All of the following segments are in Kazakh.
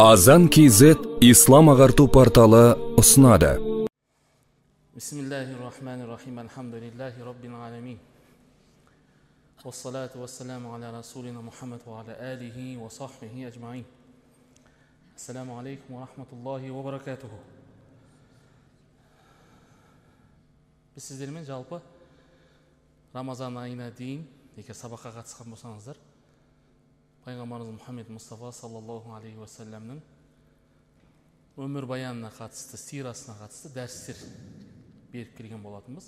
азан kz ислам ағарту порталы ұсынады بسم الله الرحمن الرحيم الحمد لله رب العالمين والصلاة والسلام على رسولنا محمد وعلى آله وصحبه أجمعين السلام عليكم ورحمة الله وبركاته біз сіздермен жалпы рамазан айына дейін егер сабаққа қатысқан болсаңыздар пайғамбарымыз мұхаммед мұстафа саллаллаху алейхи уассаламның өмір баянына қатысты сирасына қатысты дәрістер беріп келген болатынбыз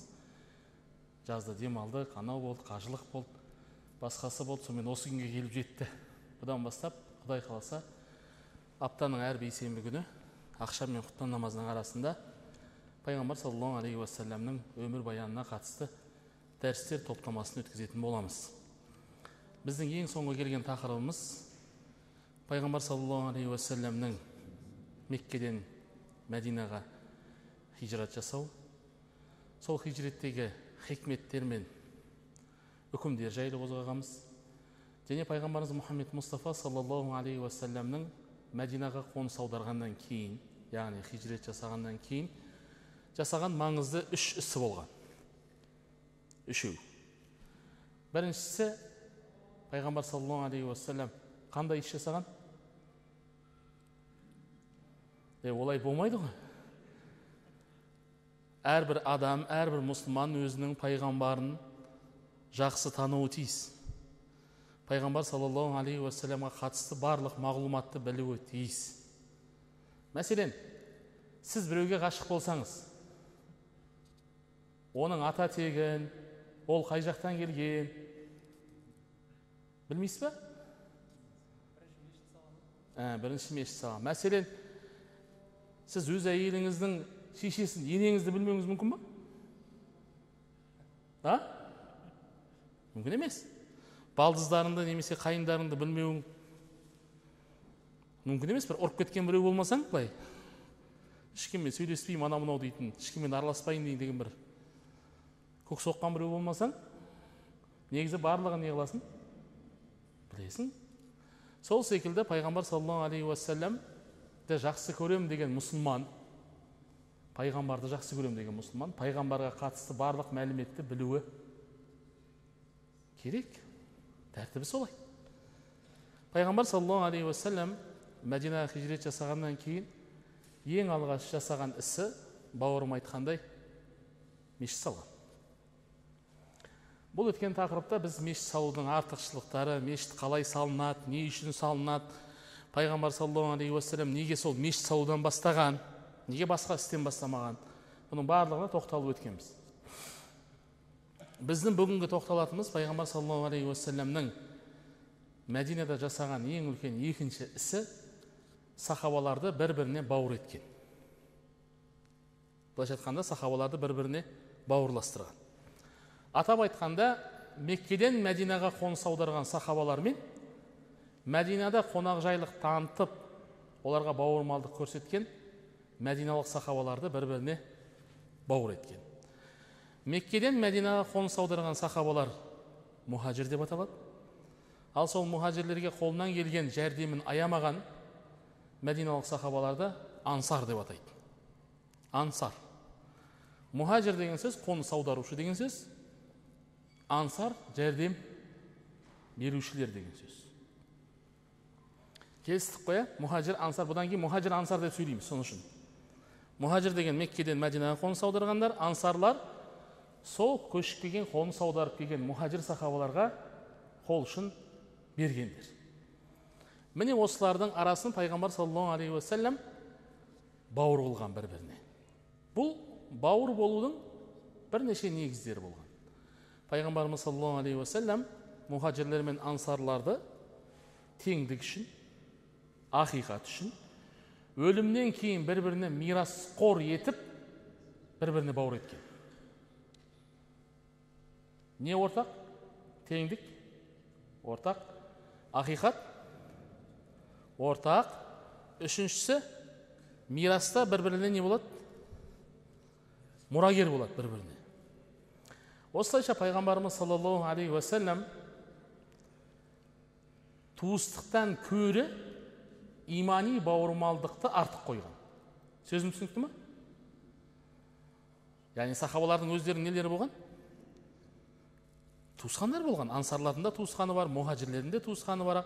жазда демалдық анау болды қажылық болды басқасы болды сонымен осы күнге келіп жетті бұдан бастап құдай қаласа аптаның әр бейсенбі күні ақшам мен құптан намазының арасында пайғамбар саллаллаху алейхи уассаламның өмір баянына қатысты дәрістер топтамасын өткізетін боламыз біздің ең соңғы келген тақырыбымыз пайғамбар саллаллаху алейхи уассаламның меккеден мәдинаға хижрат жасау. Сол хижреттегі хикметтер мен үкімдер жайлы қозғағанбыз. Және пайғамбарымыз мұхаммед мұстафа саллаллаху алейхи уассаламның мәдинаға қоныс аударғаннан кейін яғни хижрет жасағаннан кейін жасаған маңызды үш ісі болған. Үшеу. Біріншісі пайғамбар саллаллаху алейхи уассалам қандай іс жасаған е олай болмайды ғой әрбір адам әрбір мұсылман өзінің пайғамбарын жақсы тануы тиіс. Пайғамбар саллаллаху алейхи уассаламға қатысты барлық мағлұматты білуі тиіс. Мәселен сіз біреуге ғашық болсаңыз оның ата тегін ол қай жақтан келген білмейсіз ба ә, бірінші мешіт салған мәселен сіз өз әйеліңіздің шешесін енеңізді білмеуіңіз мүмкін ба а мүмкін емес балдыздарыңды немесе қайындарыңды білмеуің мүмкін емес бір ұрып кеткен біреу болмасаң былай ешкіммен сөйлеспеймін анау мынау дейтін ешкіммен араласпайын деген бір көк соққан біреу болмасаң негізі барлығын не қыласың білесің сол секілді пайғамбар саллаллаху алейхи уассаламды жақсы көремін деген мұсылман пайғамбарды жақсы көремін деген мұсылман пайғамбарға қатысты барлық мәліметті білуі керек. Тәртібі солай. Пайғамбар саллаллаху алейхи уассалам мәдинаға хижрет жасағаннан кейін ең алғаш жасаған ісі бауырым айтқандай мешіт салған бұл өткен тақырыпта біз мешіт салудың артықшылықтары мешіт қалай салынады не үшін салынады пайғамбар саллаллаху алейхи уассалам неге сол мешіт салудан бастаған неге басқа істен бастамаған? Бұның барлығына тоқталып өткенбіз. Біздің бүгінгі тоқталатынымыз пайғамбар саллаллаху алейхи уассаламның мәдинада жасаған ең үлкен екінші ісі сахабаларды бір біріне бауыр еткен. Былайша айтқанда сахабаларды бір біріне бауырластырған. Атап айтқанда меккеден мәдинаға қоныс аударған сахабалар мен мәдинада қонақжайлық танытып оларға бауырмалдық көрсеткен мәдиналық сахабаларды бір біріне бауыр еткен. Меккеден мәдинаға қоныс аударған сахабалар мұхажир деп аталады. Ал сол мұхажирлерге қолынан келген жәрдемін аямаған мәдиналық сахабаларды ансар деп атайды. Ансар. Мұхажир деген сөз қоныс аударушы деген сөз. Ансар жәрдем берушілер деген сөз келістік қой иә мұхажир ансар бұдан кейін мұхажир ансар деп сөйлейміз сол үшін мұхажир деген меккеден мәдинаға қоныс аударғандар ансарлар сол көшіп келген қоныс аударып келген мұхажир сахабаларға қол ұшын бергендер міне осылардың арасын пайғамбар саллаллаху алейхи уассалам бауыр қылған бір біріне бұл бауыр болудың бірнеше негіздері болған пайғамбарымыз саллаллаху алейхи уассалам мұхажирлер мен ансарларды теңдік үшін ақиқат үшін өлімнен кейін бір біріне мирасқор етіп бір біріне бауыр еткен не ортақ теңдік ортақ ақиқат ортақ үшіншісі мираста бір біріне не болады мұрагер болады бір біріне осылайша пайғамбарымыз саллаллаху алейхи уассалам туыстықтан көрі имани бауырмалдықты артық қойған. Сөзім түсінікті ма яғни сахабалардың өздерінің нелері болған? Туысқандар болған. Ансарлардың да туысқаны бар мұхажирлердің де туысқаны бар.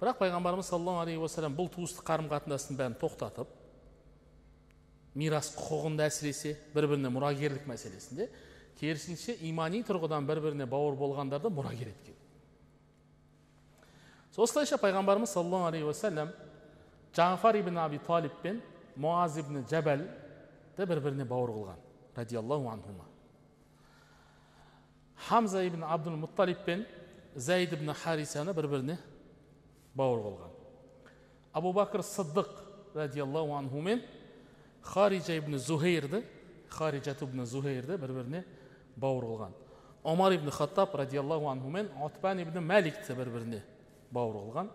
Бірақ пайғамбарымыз саллаллаху алейхи уассалам бұл туыстық қарым қатынастың бәрін тоқтатып мирас құқығында әсіресе бір біріне мұрагерлік мәселесінде керісінше имани тұрғыдан бір біріне бауыр болғандарды мұрагер еткен осылайша пайғамбарымыз саллаллаху алейхи уассалам жафар ибн аби талиб пен муаз ибн жабалді бір біріне бауыр қылған радиаллаху анхума. Хамза ибн абдул мутталиб пен зәйд ибн харисаны бір біріне бауыр қылған. Абу бәкір сыддық радиаллаху анху мен хариджа ибн зухейрді хариджат ибн зухейрді бір біріне бауыр қылған омар ибн хаттаб радиаллаху анху мен отбан ибн мәликті бір біріне бауыр қылған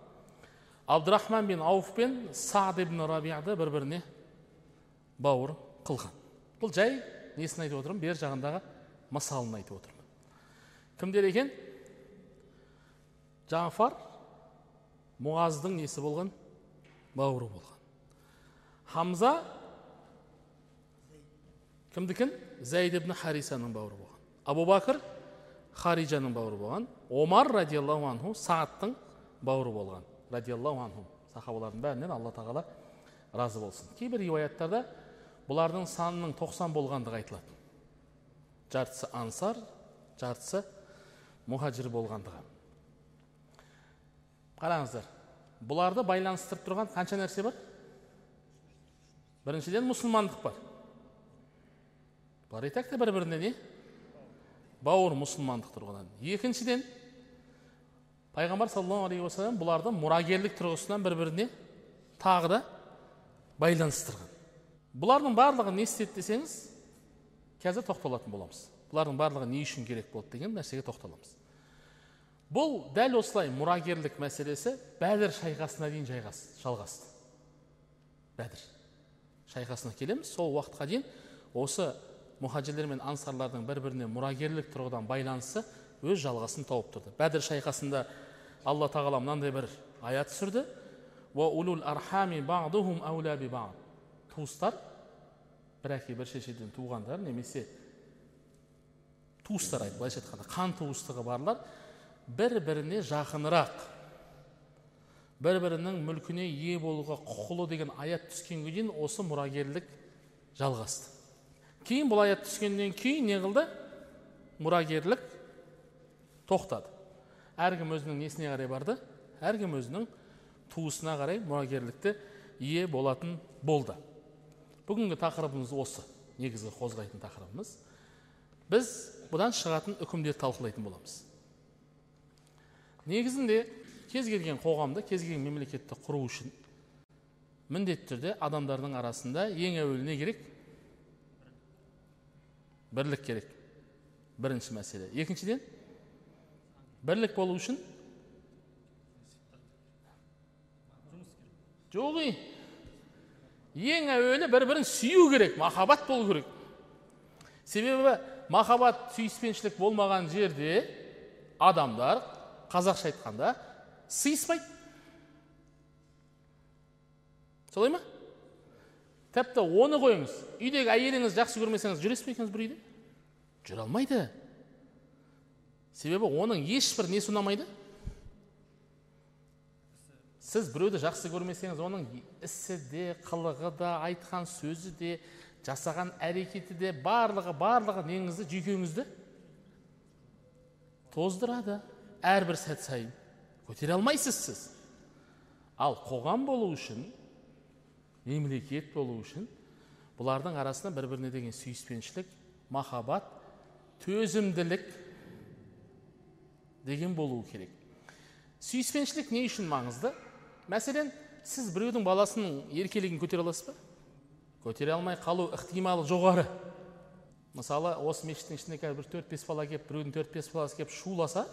абдурахман бин ауф пен сад ибн рабияды бір біріне бауыр қылған. Бұл жай несін айтып отырмын? Бер жағындағы мысалын айтып отырмын. Кімдер екен? Жафар муаздың несі болған? Бауыры болған. Хамза кімдікін? Зәйд ибн харисаның бауыры болған. Абу бәкір хариджаның бауыры болған омар радиаллаху анху саадтың бауыры болған радиаллаху анху сахабалардың бәрінен алла тағала разы болсын кейбір риуаяттарда бұлардың санының 90 болғандығы айтылады жартысы ансар жартысы мұхажир болғандығы қараңыздар бұларды байланыстырып тұрған қанша нәрсе бар біріншіден мұсылмандық бар бұлар айтайық та бір біріне не бауыр мұсылмандық тұрғыдан. Екіншіден пайғамбар саллаллаху алейхи уассалам бұларды мұрагерлік тұрғысынан бір біріне тағы да байланыстырған. Бұлардың барлығы не істеді десеңіз қазір тоқталатын боламыз. Бұлардың барлығы не үшін керек болды деген нәрсеге тоқталамыз. Бұл дәл осылай мұрагерлік мәселесі бәдір шайқасына дейін жалғасты. Бәдір шайқасына келеміз. Сол уақытқа дейін осы мұхажирлер мен ансарлардың бір біріне мұрагерлік тұрғыдан байланысы өз жалғасын тауып тұрды. Бәдір шайқасында алла тағала мынандай бір аят түсірді. Туыстар бір әке бір шешеден туғандар немесе туыстар былайша айтқанда қан туыстығы барлар бір біріне жақынырақ бір бірінің мүлкіне ие болуға құқылы деген аят түскенге дейін осы мұрагерлік жалғасты. Кейін бұл аят түскеннен кейін не қылды мұрагерлік тоқтады әркім өзінің несіне қарай барды әркім өзінің туысына қарай мұрагерлікті ие болатын болды бүгінгі тақырыбымыз осы негізгі қозғайтын тақырыбымыз біз бұдан шығатын үкімдерді талқылайтын боламыз негізінде кез келген қоғамды кез келген мемлекетті құру үшін міндетті түрде адамдардың арасында ең әуелі не керек бірлік керек бірінші мәселе екіншіден бірлік болу үшін жоқ ең әуелі бір бірін сүю керек махаббат болу керек себебі махаббат сүйіспеншілік болмаған жерде адамдар қазақша айтқанда сыйыспайды солай ма тіпті оны қойыңыз. Үйдегі әйеліңізді жақсы көрмесеңіз жүресіз бе екенсіз бір үйде? Жүре алмайды. Себебі оның ешбір несі ұнамайды? Сіз біреуді жақсы көрмесеңіз оның ісі де қылығы да айтқан сөзі де жасаған әрекеті де барлығы барлығы неңізді жүйкеңізді тоздырады. Әрбір сәт сайын. Көтере алмайсыз сіз. Ал қоғам болу үшін мемлекет болу үшін бұлардың арасында бір біріне деген сүйіспеншілік махаббат төзімділік деген болуы керек. Сүйіспеншілік не үшін маңызды? Мәселен сіз біреудің баласының еркелігін көтере аласыз ба? Көтере алмай қалу ықтималы жоғары. Мысалы осы мешіттің ішінде қазір бір төрт бес бала келіп біреудің төрт бес баласы келіп шуласа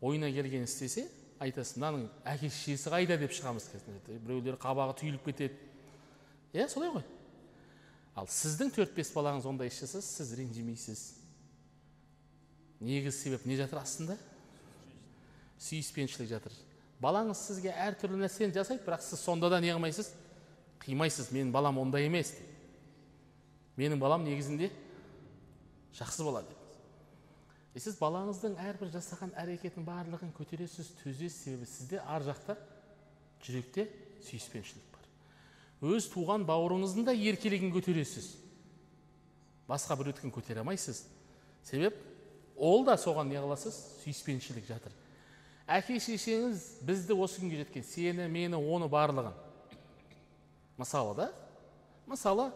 ойына келгенін істесе айтасың мынаның әке шешесі қайда? деп шығамыз біреулер қабағы түйіліп кетеді. Иә солай ғой. Ал сіздің төрт бес балаңыз ондай іс жасаса сіз ренжімейсіз. Негізгі себеп не жатыр астында? Сүйіспеншілік жатыр. Балаңыз сізге әртүрлі нәрсені жасайды бірақ сіз сонда да не қылмайсыз? Қимайсыз. Менің балам ондай емес. Менің балам негізінде жақсы бала и сіз балаңыздың әрбір жасаған әрекетінің барлығын көтересіз төзесіз себебі сізде ар жақта жүректе сүйіспеншілік бар. Өз туған бауырыңыздың да еркелігін көтересіз. Басқа біреудікін көтере алмайсыз. Себеп ол да соған не қыласыз? Сүйіспеншілік жатыр. Әке шешеңіз бізді осы күнге жеткен сені мені оны барлығын. Мысалы да мысалы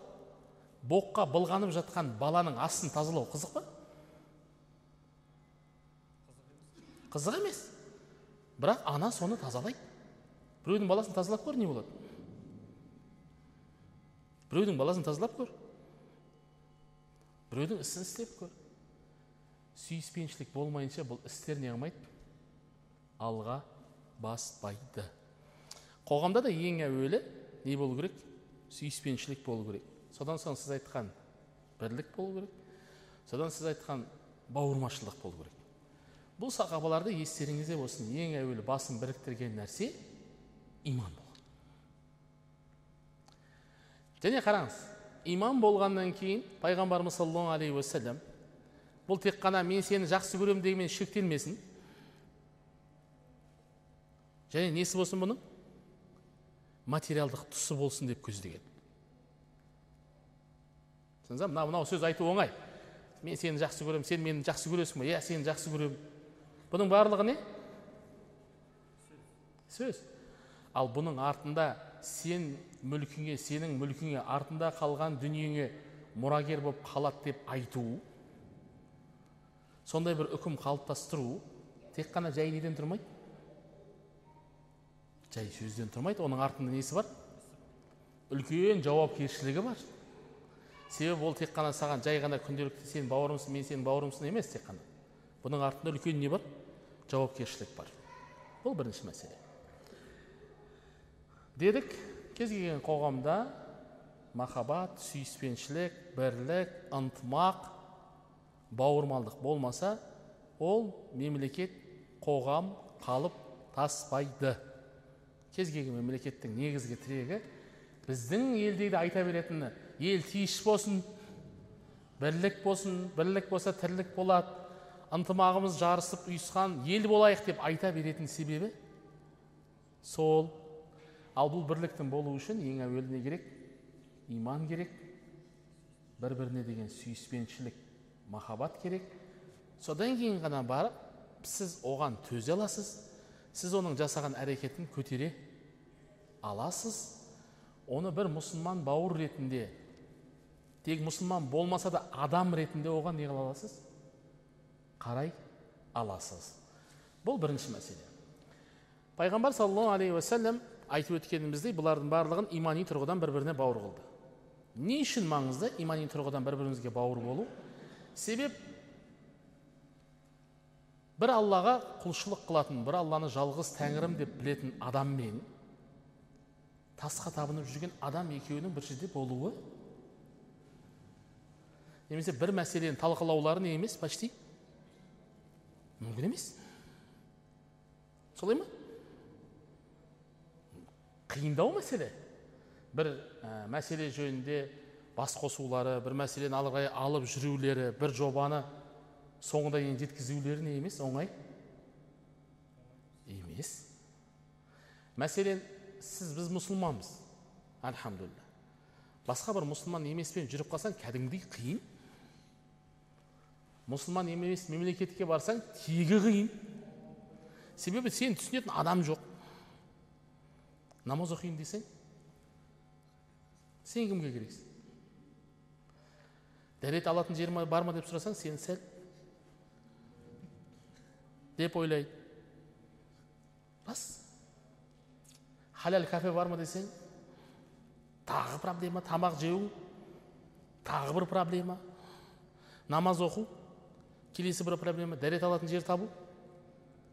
боққа былғанып жатқан баланың астын тазалау қызық па? Қызық емес. Бірақ ана соны тазалайды. Біреудің баласын тазалап көр не болады? Біреудің баласын тазалап көр. Біреудің ісін істеп көр. Сүйіспеншілік болмайынша бұл істер не қылмайды? Алға баспайды. Қоғамда да ең әуелі не болу керек? Сүйіспеншілік болу керек. Содан соң сіз айтқан бірлік болу керек. Содан сіз айтқан бауырмашылдық болу керек. Бұл сахабаларды естеріңізде болсын ең әуелі басын біріктірген нәрсе иман болған. Және қараңыз иман болғаннан кейін пайғамбарымыз саллаллаху алейхи уассалам бұл тек қана мен сені жақсы көремін дегенмен шектелмесін. Және несі болсын бұның? Материалдық тұсы болсын деп көздеген. Түсіндіңіз мынау мынау сөз айту оңай. Мен сені жақсы көремін сен мені жақсы көресің ба иә сені жақсы көремін бұның барлығы не? Сөз. Ал бұның артында сен мүлкіңе сенің мүлкіңе артында қалған дүниеңе мұрагер болып қалады деп айту сондай бір үкім қалыптастыру тек қана жай неден тұрмайды? Жай сөзден тұрмайды. Оның артында несі бар? Үлкен жауапкершілігі бар. Себебі ол тек қана саған жай ғана күнделікті сен бауырымсың мен сенің бауырымсың емес тек қана. Бұның артында үлкен не бар? Жауапкершілік бар бұл бірінші мәселе дедік кез келген қоғамда махаббат сүйіспеншілік бірлік ынтымақ бауырмалдық болмаса ол мемлекет қоғам қалып таспайды кез келген мемлекеттің негізгі тірегі біздің елде де айта беретіні ел тиіш болсын бірлік болсын бірлік болса тірлік болады ынтымағымыз жарысып ұйысқан ел болайық деп айта беретін себебі сол. Ал бұл бірліктің болу үшін ең әуелі не керек? Иман керек. Бір біріне деген сүйіспеншілік махаббат керек. Содан кейін ғана барып сіз оған төзе аласыз сіз оның жасаған әрекетін көтере аласыз. Оны бір мұсылман бауыр ретінде тек мұсылман болмаса да адам ретінде оған не қыла аласыз? Қарай аласыз. Бұл бірінші мәселе. Пайғамбар саллаллаху алейхи уассалам айтып өткеніміздей бұлардың барлығын имани тұрғыдан бір біріне бауыр қылды. Не үшін маңызды имани тұрғыдан бір бірімізге бауыр болу? Себеп бір аллаға құлшылық қылатын бір алланы жалғыз тәңірім деп білетін адаммен тасқа табынып жүрген адам екеуінің бір жерде болуы немесе бір мәселені талқылаулары не емес почти мүмкін емес солай ма қиындау мәселе. Бір ә, мәселе жөнінде бас қосулары бір мәселені алға алып жүрулері бір жобаны соңына дейін жеткізулері не емес оңай? Емес. Мәселен сіз біз мұсылманбыз. Альхамдулилля. Басқа бір мұсылман емеспен жүріп қалсаң кәдімгідей қиын. Мұсылман емес мемлекетке барсаң тегі қиын. Себебі сен түсінетін адам жоқ. Намаз оқиын десең сен кімге керексің? Дәрет алатын жер бар ма деп сұрасаң сен сәл. Деп ойлайды рас халал кафе бар ма десең тағы проблема тамақ жеу. Тағы бір проблема. Намаз оқу. Келесі бір проблема дәрет алатын жер табу.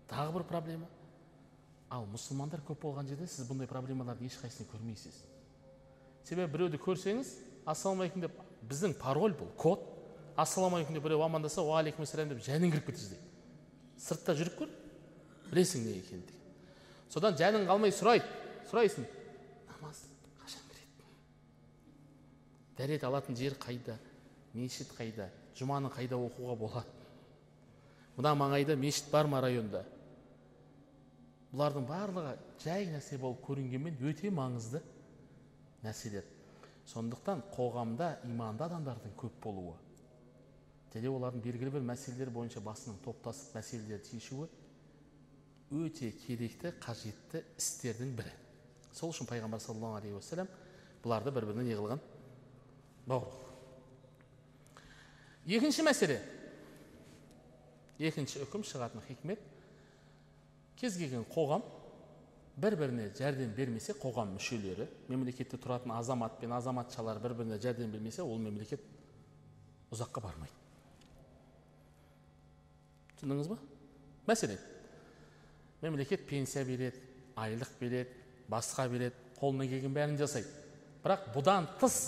Тағы бір проблема. Ал мұсылмандар көп болған жерде сіз бұндай проблемалардың ешқайсысын көрмейсіз. Себебі біреуді көрсеңіз ассалаумағалейкум деп біздің пароль бұл код ассалаумағалейкум деп біреу амандаса уағалейкум ассалам деп жәнің кіріп кетті сыртта жүріп көр білесің не екенін деген содан жаның қалмай сұрайды сұрайсың намаз қашан кіреді дәрет алатын жер қайда мешіт қайда жұманы қайда оқуға болады? Мына маңайда мешіт бар ма районда? Бұлардың барлығы жай нәрсе болып көрінгенмен өте маңызды нәрселер. Сондықтан қоғамда иманды адамдардың көп болуы және олардың белгілі бір мәселелер бойынша басының топтасып мәселелерді шешуі өте керекті қажетті істердің бірі. Сол үшін пайғамбар саллаллаху алейхи уассалам бұларды бір біріне не қылған бауыр екінші мәселе. Екінші үкім шығатын хикмет. Кез келген қоғам бір біріне жәрдем бермесе қоғам мүшелері мемлекетте тұратын азамат пен азаматшалар бір біріне жәрдем бермесе ол мемлекет ұзаққа бармайды. Түсіндіңіз ба? Мәселен мемлекет пенсия береді айлық береді басқа береді қолына келген бәрін жасайды. Бірақ бұдан тыс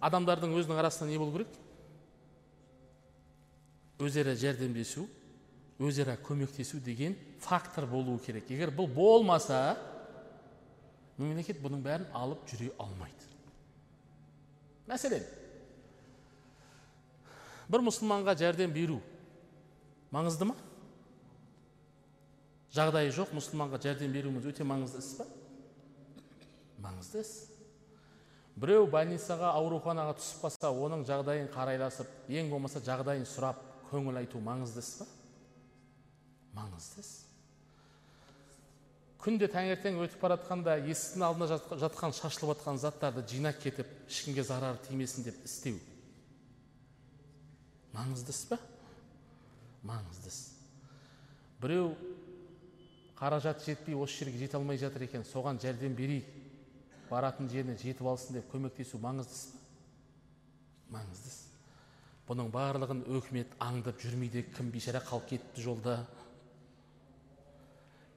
адамдардың өзінің арасында не болу керек? Өзара жәрдемдесу өзара көмектесу деген фактор болуы керек. Егер бұл болмаса мемлекет бұның бәрін алып жүре алмайды. Мәселен бір мұсылманға жәрдем беру маңызды ма? Жағдайы жоқ мұсылманға жәрдем беруіміз өте маңызды іс па? Маңызды іс. Біреу больницаға ауруханаға түсіп қалса оның жағдайын қарайласып ең болмаса жағдайын сұрап көңіл айту маңызды іс па? Маңызды. Іс күнде таңертең өтіп бара жатқанда есіктің алдында жатқан шашылып жатқан заттарды жинап кетіп ешкімге зарары тимесін деп істеу. Маңызды іс па? Маңызды іс біреу қаражат жетпей осы жерге жете алмай жатыр екен соған жәрдем берейік баратын жеріне жетіп алсын деп көмектесу маңызды іс па? Маңызды іс бұның барлығын өкімет аңдып жүрмейді кім бейшара қалып кетті жолда?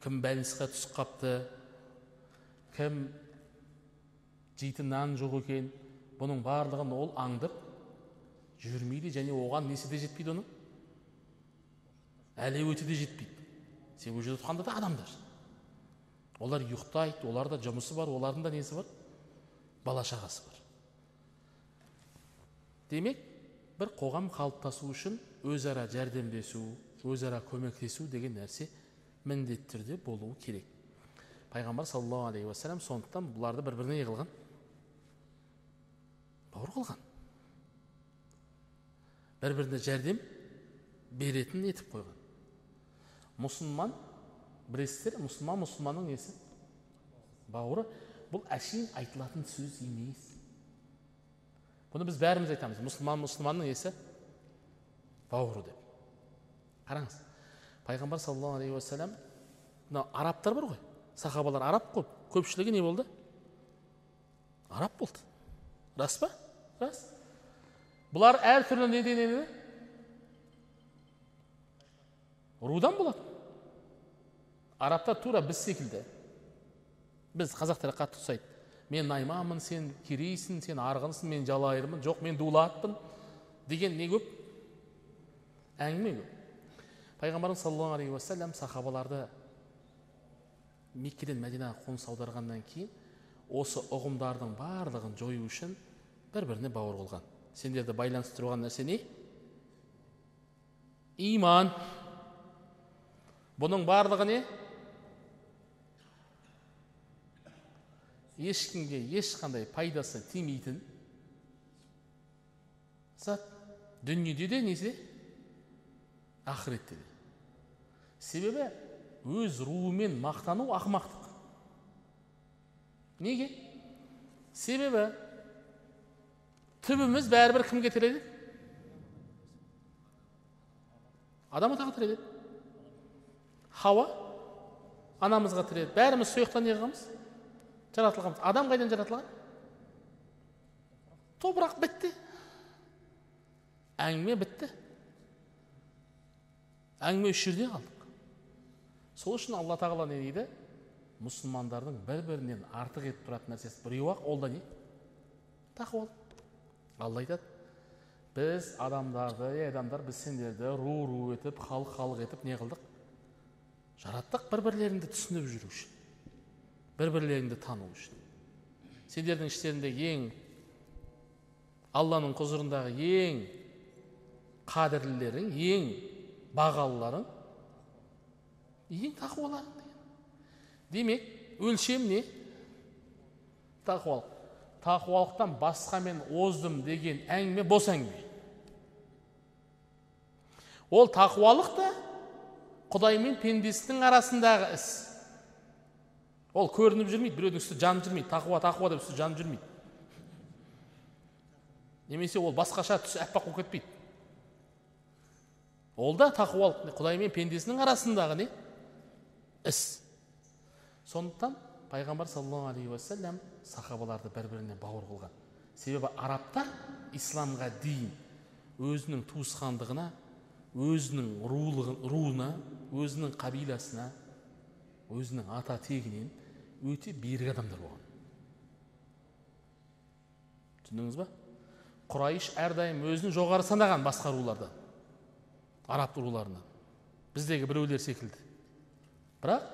Кім больницаға түсіп қапты кім жейтін нан жоқ екен бұның барлығын ол аңдып жүрмейді және оған несі де жетпейді оның әлеуеті де жетпейді ол жерде тұрғанда да адамдар олар ұйықтайды оларда жұмысы бар олардың да несі бар бала шағасы бар демек бір қоғам қалыптасу үшін өзара жәрдемдесу өзара көмектесу деген нәрсе міндетті түрде болуы керек. Пайғамбар саллаллаху алейхи уассалам сондықтан бұларды бір біріне не қылған. Бауыр қылған. Бір біріне жәрдем беретін етіп қойған. Мұсылман білесіздер мұсылман мұсылманның несі? Бауыры. Бұл әшейін айтылатын сөз емес. Бұны біз бәріміз айтамыз. Мұсылман мұсылманның несі? Бауыры деп. Қараңыз. Пайғамбар саллаллаху алейхи уассалам мына арабтар бар ғой сахабалар араб қой көпшілігі не болды араб болды рас па рас бұлар әртүрлі неден еді рудан болады арабтар тура біз секілді біз қазақтарға қатты ұқсайды мен найманмын сен керейсің сен арғынсың мен жалайырмын жоқ мен дулатпын деген не көп әңгіме көп пайғамбарымыз саллаллаху алейхи уассалам сахабаларды меккеден мәдинаға қоныс аударғаннан кейін осы ұғымдардың барлығын жою үшін бір біріне бауыр қылған сендерді байланыстырып тұрған нәрсе не? Иман. Бұның барлығы не? Ешкімге ешқандай пайдасы тимейтін зат. Дүниеде де неде ақыретте де себебі өз руымен мақтану ақымақтық. Неге? Себебі түбіміз бәрібір кімге тіреледі адам атаға тіреледі хауа анамызға тіреледі бәріміз сол жақтан не қылғанбыз жаратылғанбыз. Адам қайдан жаратылған? Топырақ бітті. Әңгіме бітті. Әңгіме осы жерде қалдық. Сол үшін алла тағала не дейді? Мұсылмандардың бір бірінен артық етіп тұратын нәрсесі біреу ақ ол да не? Тақуалық алла айтады біз адамдарды ей адамдар біз сендерді ру ру етіп халық халық етіп не қылдық? Жараттық бір бірлеріңді түсініп жүру үшін бір бірлеріңді тану үшін. Сендердің іштеріңдегі ең алланың құзырындағы ең қадірлілерің ең бағалыларың ең тақуаларың демек өлшем не? Тақуалық. Тақуалықтан басқа мен оздым деген әңгіме бос әңгіме. Ол тақуалық та құдай мен пендесінің арасындағы іс. Ол көрініп жүрмейді біреудің үсті жанып жүрмейді. Тақуа тақуа деп үсті жанып жүрмейді. Немесе ол басқаша түсі аппақ болып кетпейді. Ол да тақуалық құдай мен пендесінің арасындағы не? Іс. Сондықтан пайғамбар саллаллаху алейхи уассалам сахабаларды бір біріне бауыр қылған. Себебі арабтар исламға дейін өзінің туысқандығына өзінің рулығын, руына өзінің қабиласына өзінің ата тегінен өте берік адамдар болған. Түсіндіңіз ба? Құрайш әрдайым өзін жоғары санаған басқа рулардан. Араб руларынан біздегі біреулер секілді бірақ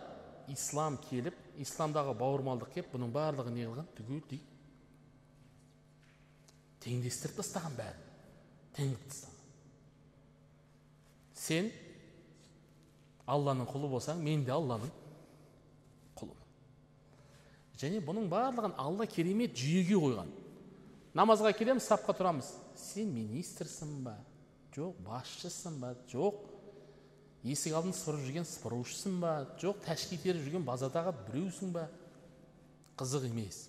ислам келіп исламдағы бауырмалдық келіп бұның барлығын не қылған түгелдей теңдестіріп тастаған бәрін тең қылып тастаған сен алланың құлы болсаң мен де алланың құлымын және бұның барлығын алла керемет жүйеге қойған намазға келеміз сапқа тұрамыз сен министрсің ба жоқ басшысың ба? Жоқ. Есік алдын сыпырып жүрген сыпырушысың ба? Жоқ. Тәшки теріп жүрген базадағы біреусің ба? Қызық емес.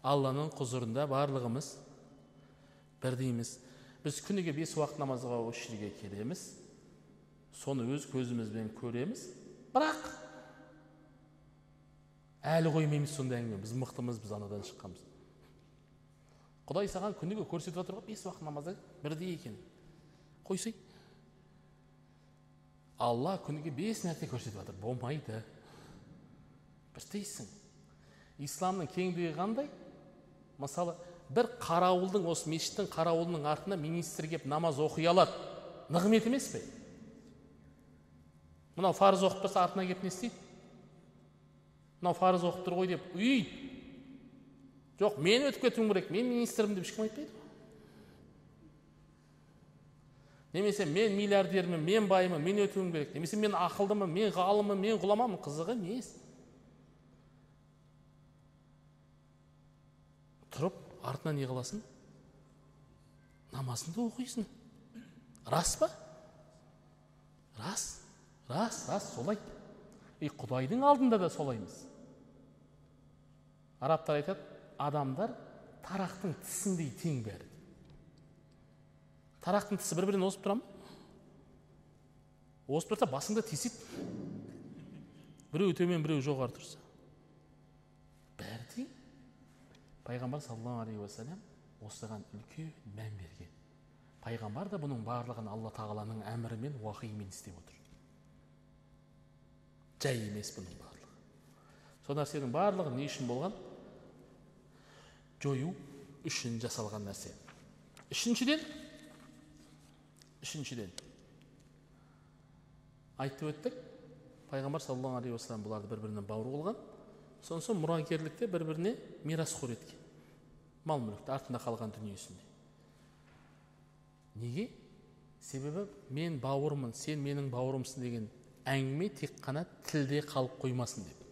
Алланың құзырында барлығымыз бірдейміз. Біз күніге бес уақыт намазға осы жерге келеміз. Соны өз көзімізбен көреміз. Бірақ әлі қоймаймыз сондай әңгіме. Біз мықтымыз біз анадан шыққанбыз. Құдай саған күніге көрсетіп жатыр ғой бес уақыт намазда бірдей екен. Қойсай алла күніге бес мәрте көрсетіп жатыр болмайды істейсің исламның кеңдігі қандай мысалы бір қарауылдың осы мешіттің қарауылының артына министр келіп намаз оқи алады нығмет емес пе мынау парыз оқып тұрса артына келіп не істейді мынау парыз оқып тұр ғой деп үйиді жоқ мен өтіп кетуім керек мен министрмін деп ешкім айтпайды немесе мен миллиардермін мен баймын мен өтуім керек. Немесе мен ақылдымын мен ғалыммын мен ғұламамын. Қызық емес. Тұрып артынан не қыласың намазыңды оқисың. Рас па? Рас рас рас солай. И құдайдың алдында да солаймыз. Арабтар айтады адамдар тарақтың тісіндей тең бәрі. Тарақтың тісі бір бірінен озып тұра ма озып тұрса басыңда теседі біреу төмен біреу жоғары тұрса бәрі тең пайғамбар саллаллаху алейхи уассалам осыған үлкен мән берген пайғамбар да бұның барлығын алла тағаланың әмірімен уахимен істеп отыр жай емес бұның барлығы сол нәрсенің барлығы не үшін болған жою үшін жасалған нәрсе үшіншіден үшіншіден айтып өттік пайғамбар саллаллаху алейхи уассалам бұларды бір біріне бауыр қылған. Содан соң мұрагерлікте бір біріне мирасқор еткен. Мал мүлікті артында қалған дүниесінде неге? Себебі мен бауырмын сен менің бауырымсың деген әңгіме тек қана тілде қалып қоймасын деп.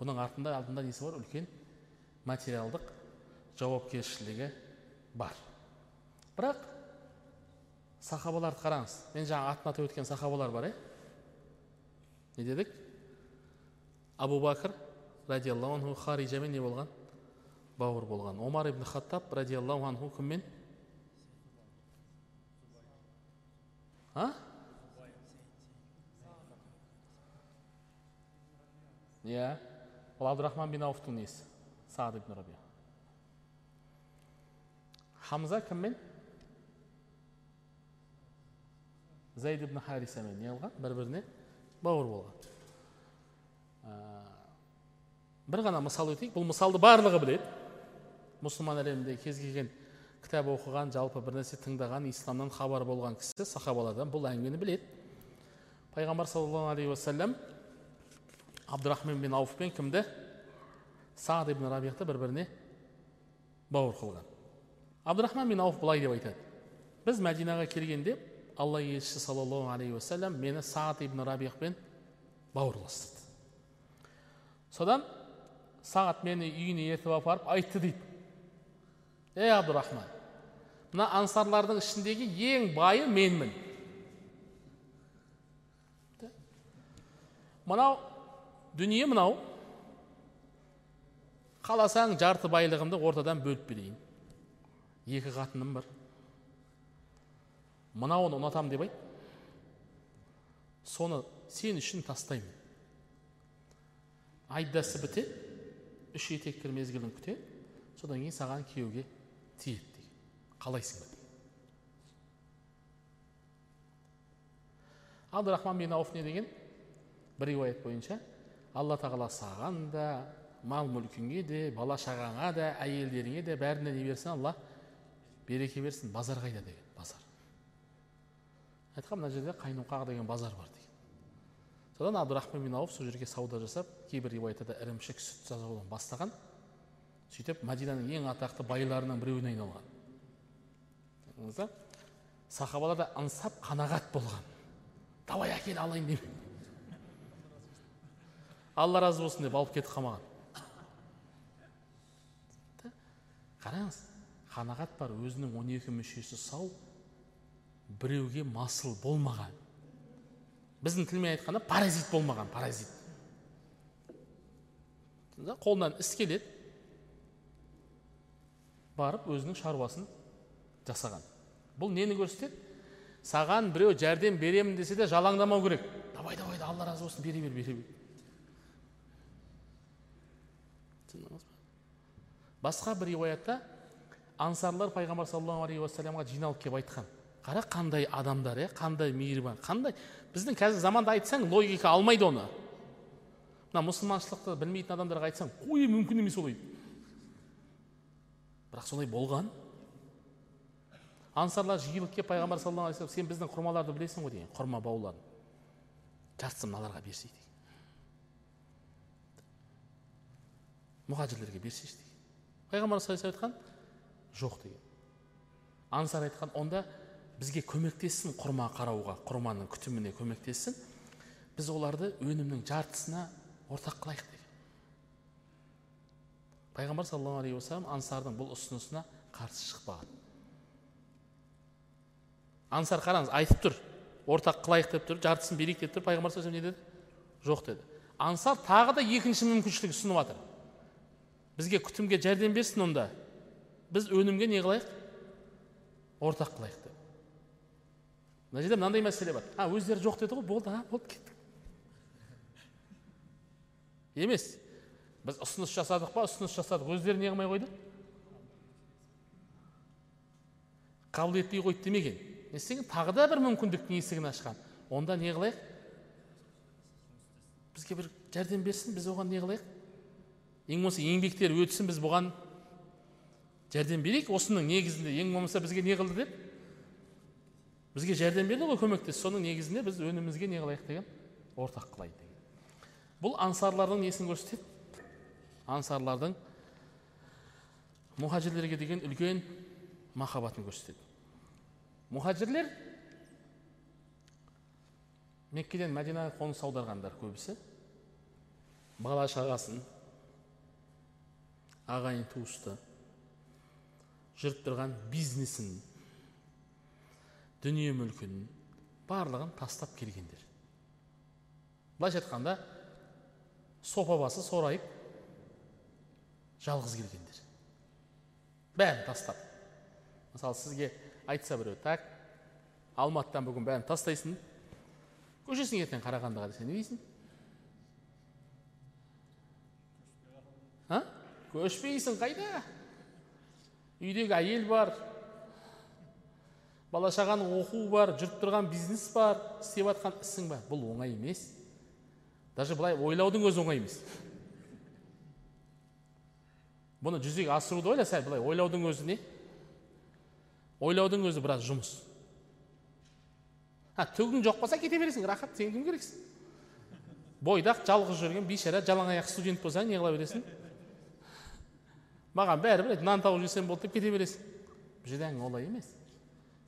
Бұның артында алдында несі бар? Үлкен материалдық жауапкершілігі бар. Бірақ сахабаларды қараңыз мен жаңа атын атап өткен сахабалар бар иә не дедік абу бәкір радиаллаху анху харижамен не болған бауыр болған омар ибн хаттаб радиаллаху анху кіммен а иә ол абдурахман бин ауфтың несі саад ибн рабия хамза кіммен зайд ибн харисамен не қылған бір біріне бауыр болған. Бір ғана мысал өтейік бұл мысалды барлығы біледі. Мұсылман әлемінде кез келген кітап оқыған жалпы бір нәрсе тыңдаған исламнан хабар болған кісі сахабалардан бұл әңгімені біледі. Пайғамбар саллаллаху алейхи уассалам абдурахман бин ауф пен кімді? Саад ибн рабихты бір біріне бауыр қылған. Абдурахман бин ауф былай деп айтады. Біз мәдинаға келгенде алла елшісі саллаллаху алейхи уассалам мені саад ибн рабихпен бауырластырды. Содан сағат мені үйіне ертіп апарып айтты дейді. Ей абдурахман мына ансарлардың ішіндегі ең байы менмін. Мынау дүние мынау? Қаласаң жарты байлығымды ортадан бөліп берейін. Екі қатыным бар. Мынауын ұнатам деп айт. Соны сен үшін тастаймын. Айдасы бітеді үш етеккір мезгілін күтеді содан кейін саған күйеуге тиеді деген қалайсың ба абдурахман бин ауф не деген? бір риуаят бойынша алла тағала саған да мал мүлкіңе де бала шағаңа да әйелдеріңе де бәріне не берсін алла береке берсін базар қайда деген. Айтқан мына жерде қайнуқақ деген базар бар деген. Содан абдурахман бин сол жерге сауда жасап кейбір риуаятта ірімшік сүт жасаудан бастаған. Сөйтіп мәдинаның ең атақты байларының біреуіне айналған. Сахабалар да ынсап қанағат болған. Давай әкел алайын деп. Алла разы болсын деп алып кетіп қалмаған. Қараңыз қанағат бар өзінің он екі мүшесі сау біреуге масыл болмаған. Біздің тілмен айтқанда паразит болмаған паразит. Қолынан іс келеді барып өзінің шаруасын жасаған. Бұл нені көрсетеді? Саған біреу жәрдем беремін десе де жалаңдамау керек. Давай давай алла разы болсын бере бер бере бер. Басқа бір риуаятта ансарлар пайғамбар саллаллаху алейхи уассаламға жиналып келіп айтқан. Қара қандай адамдар иә? Қандай мейірбан қандай? Біздің қазір заманда айтсаң логика алмайды оны. Мына мұсылманшылықты білмейтін адамдарға айтсаң ой мүмкін емес олай бірақ солай болған. Ансарлар жиылып келіп пайғамбар саллаллаху алейхи сен біздің құрмаларды білесің ғой деген құрма бауларын. Жартысын мыналарға берсей деген мұхажірлерге берсейші деген пайғамбар саллаллаху алейhi айтқан жоқ деген. Ансар айтқан онда бізге көмектессін құрма қарауға құрманың күтіміне көмектессін. Біз оларды өнімнің жартысына ортақ қылайық деген. Пайғамбар саллаллаху алейхи уассалам ансардың бұл ұсынысына қарсы шықпаған ансар қараңыз айтып тұр ортақ қылайық деп тұр жартысын берейік деп тұр пайғамбар не деді? Жоқ деді. Ансар тағы да екінші мүмкіншілік ұсынып жатыр бізге күтімге жәрдем берсін онда. Біз өнімге не қылайық? Ортақ қылайық. Мына жерде мынандай мәселе бар. А өздері жоқ деді ғой болды а болды кеттік. Емес. Біз ұсыныс жасадық па ұсыныс жасадық. Өздері не қылмай қойды? Қабыл етпей қойды демеген. Не істеген? Тағы да бір мүмкіндіктің есігін ашқан. Онда не қылайық? Бізге бір жәрдем берсін біз оған не қылайық? Ең болмаса еңбектері өтсін біз бұған жәрдем берейік. Осының негізінде ең болмаса бізге не қылды деп? Бізге жәрдем берді ғой көмектес соның негізінде біз өнімімізге не қылайық деген? Ортақ қылайық деген. Бұл ансарлардың несін көрсетеді? Ансарлардың мұхажирлерге деген үлкен махаббатын көрсетеді. Мұхажирлер меккеден мәдинаға қоныс аударғандар көбісі. Бала шағасын ағайын туысты жүріп тұрған бизнесін дүние мүлкін барлығын тастап келгендер былайша айтқанда сопа басы сорайып жалғыз келгендер бәрін тастап мысалы сізге айтса біреу так алматыдан бүгін бәрін тастайсың көшесің ертең қарағандыға десе не дейсің а көшпейсің қайда үйдегі әйел бар бала шағаның оқуы бар жүріп тұрған бизнес бар істеп жатқан ісің бар. Бұл оңай емес. Даже былай ойлаудың өзі оңай емес. Бұны жүзеге асыруды ойла сәл былай. Ойлаудың өзі не? Ойлаудың өзі біраз жұмыс. А түгің жоқ болса кете бересің рахат сен кім керексің? Бойдақ жалғыз жүрген бейшара жалаң аяқ студент болсаң не қыла бересің? Маған бәрібір нан тауып жесем болды деп кете бересің. Бұл жерде әңгіме олай емес.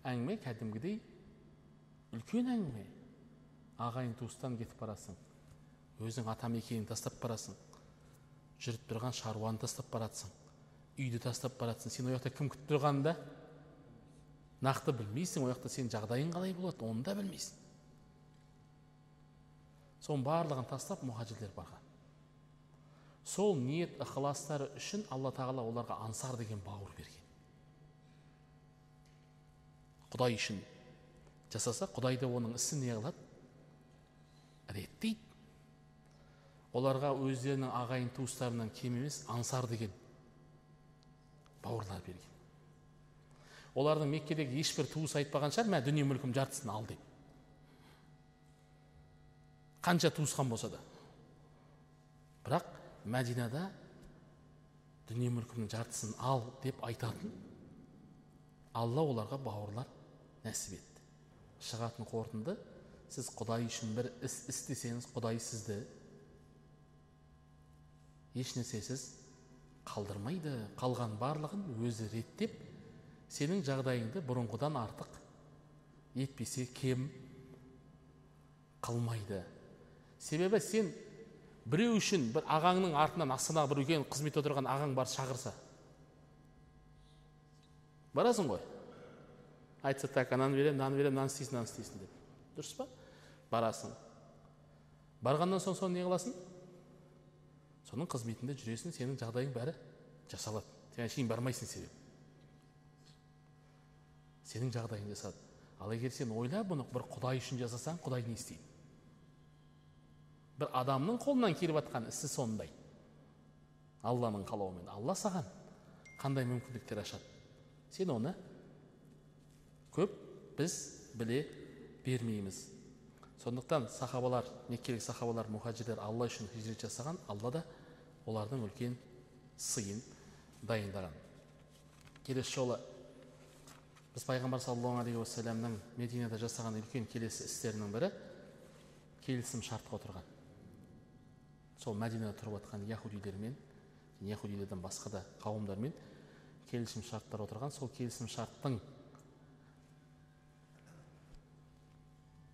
Әңгіме кәдімгідей үлкен әңгіме. Ағайын туыстан кетіп барасың өзің атамекеніңді тастап барасың жүріп тұрған шаруаны тастап баратсың үйді тастап баратсың. Сен ол жақта кім күтіп тұрғанын да нақты білмейсің ол жақта сенің жағдайың қалай болады оны да білмейсің. Соның барлығын тастап мұхажирлер барған. Сол ниет ықыластары үшін алла тағала оларға ансар деген бауыр берген. Құдай үшін жасаса құдай да оның ісін не қылады? Реттейді. Оларға өздерінің ағайын туыстарынан кем емес ансар деген бауырлар берген. Олардың меккедегі ешбір туысы айтпаған шығар мә дүние мүлкім жартысын ал деп. Қанша туысқан болса да. Бірақ мәдинада дүние мүлкімнің жартысын ал деп айтатын алла оларға бауырлар нәсіп етті. Шығатын қорытынды сіз құдай үшін бір іс істесеңіз құдай сізді ешнәрсесіз қалдырмайды қалған барлығын өзі реттеп сенің жағдайыңды бұрынғыдан артық етпесе кем қылмайды. Себебі сен біреу үшін бір ағаңның артынан астанаға бір үлкен қызметте отырған ағаң бар шақырса. Барасың ғой? Айтса так ананы беремін мынаны беремін мынаны істейсің мынаны істейсің деп. Дұрыс па? Барасың. Барғаннан соң соны не қыласың? Соның қызметінде жүресің сенің жағдайың бәрі жасалады. Сен әшейін бармайсың себебі. Сенің жағдайың жасады ал егер сен ойла бұны бір құдай үшін жасасаң құдай не істейді? Бір адамның қолынан келіп жатқан ісі сондай. Алланың қалауымен. Алла саған қандай мүмкіндіктер ашады? Сен оны көп біз біле бермейміз. Сондықтан сахабалар меккелік сахабалар мұхажирлер алла үшін хижрет жасаған алла да олардың үлкен сыйын дайындаған. Келесі жолы біз пайғамбар саллаллаху алейхи уассаламның мединада жасаған үлкен келесі істерінің бірі келісім шартқа отырған. Сол мәдинада тұрып жатқан яхудилермен яхудилерден басқа да қауымдармен келісім шарттар отырған. Сол келісім шарттың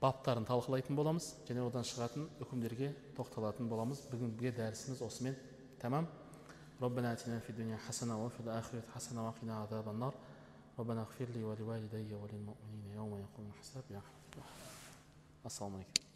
баптарын талқылайтын боламыз және одан шығатын үкімдерге тоқталатын боламыз бүгінгі дәрісіміз осымен тәмам ربنا آتنا في الدنيا حسنة وفي الآخرة حسنة وقنا عذاب النار ربنا اغفر لي ولوالدي وللمؤمنين يوم يقوم الحساب يا رحمة الله السلام عليكم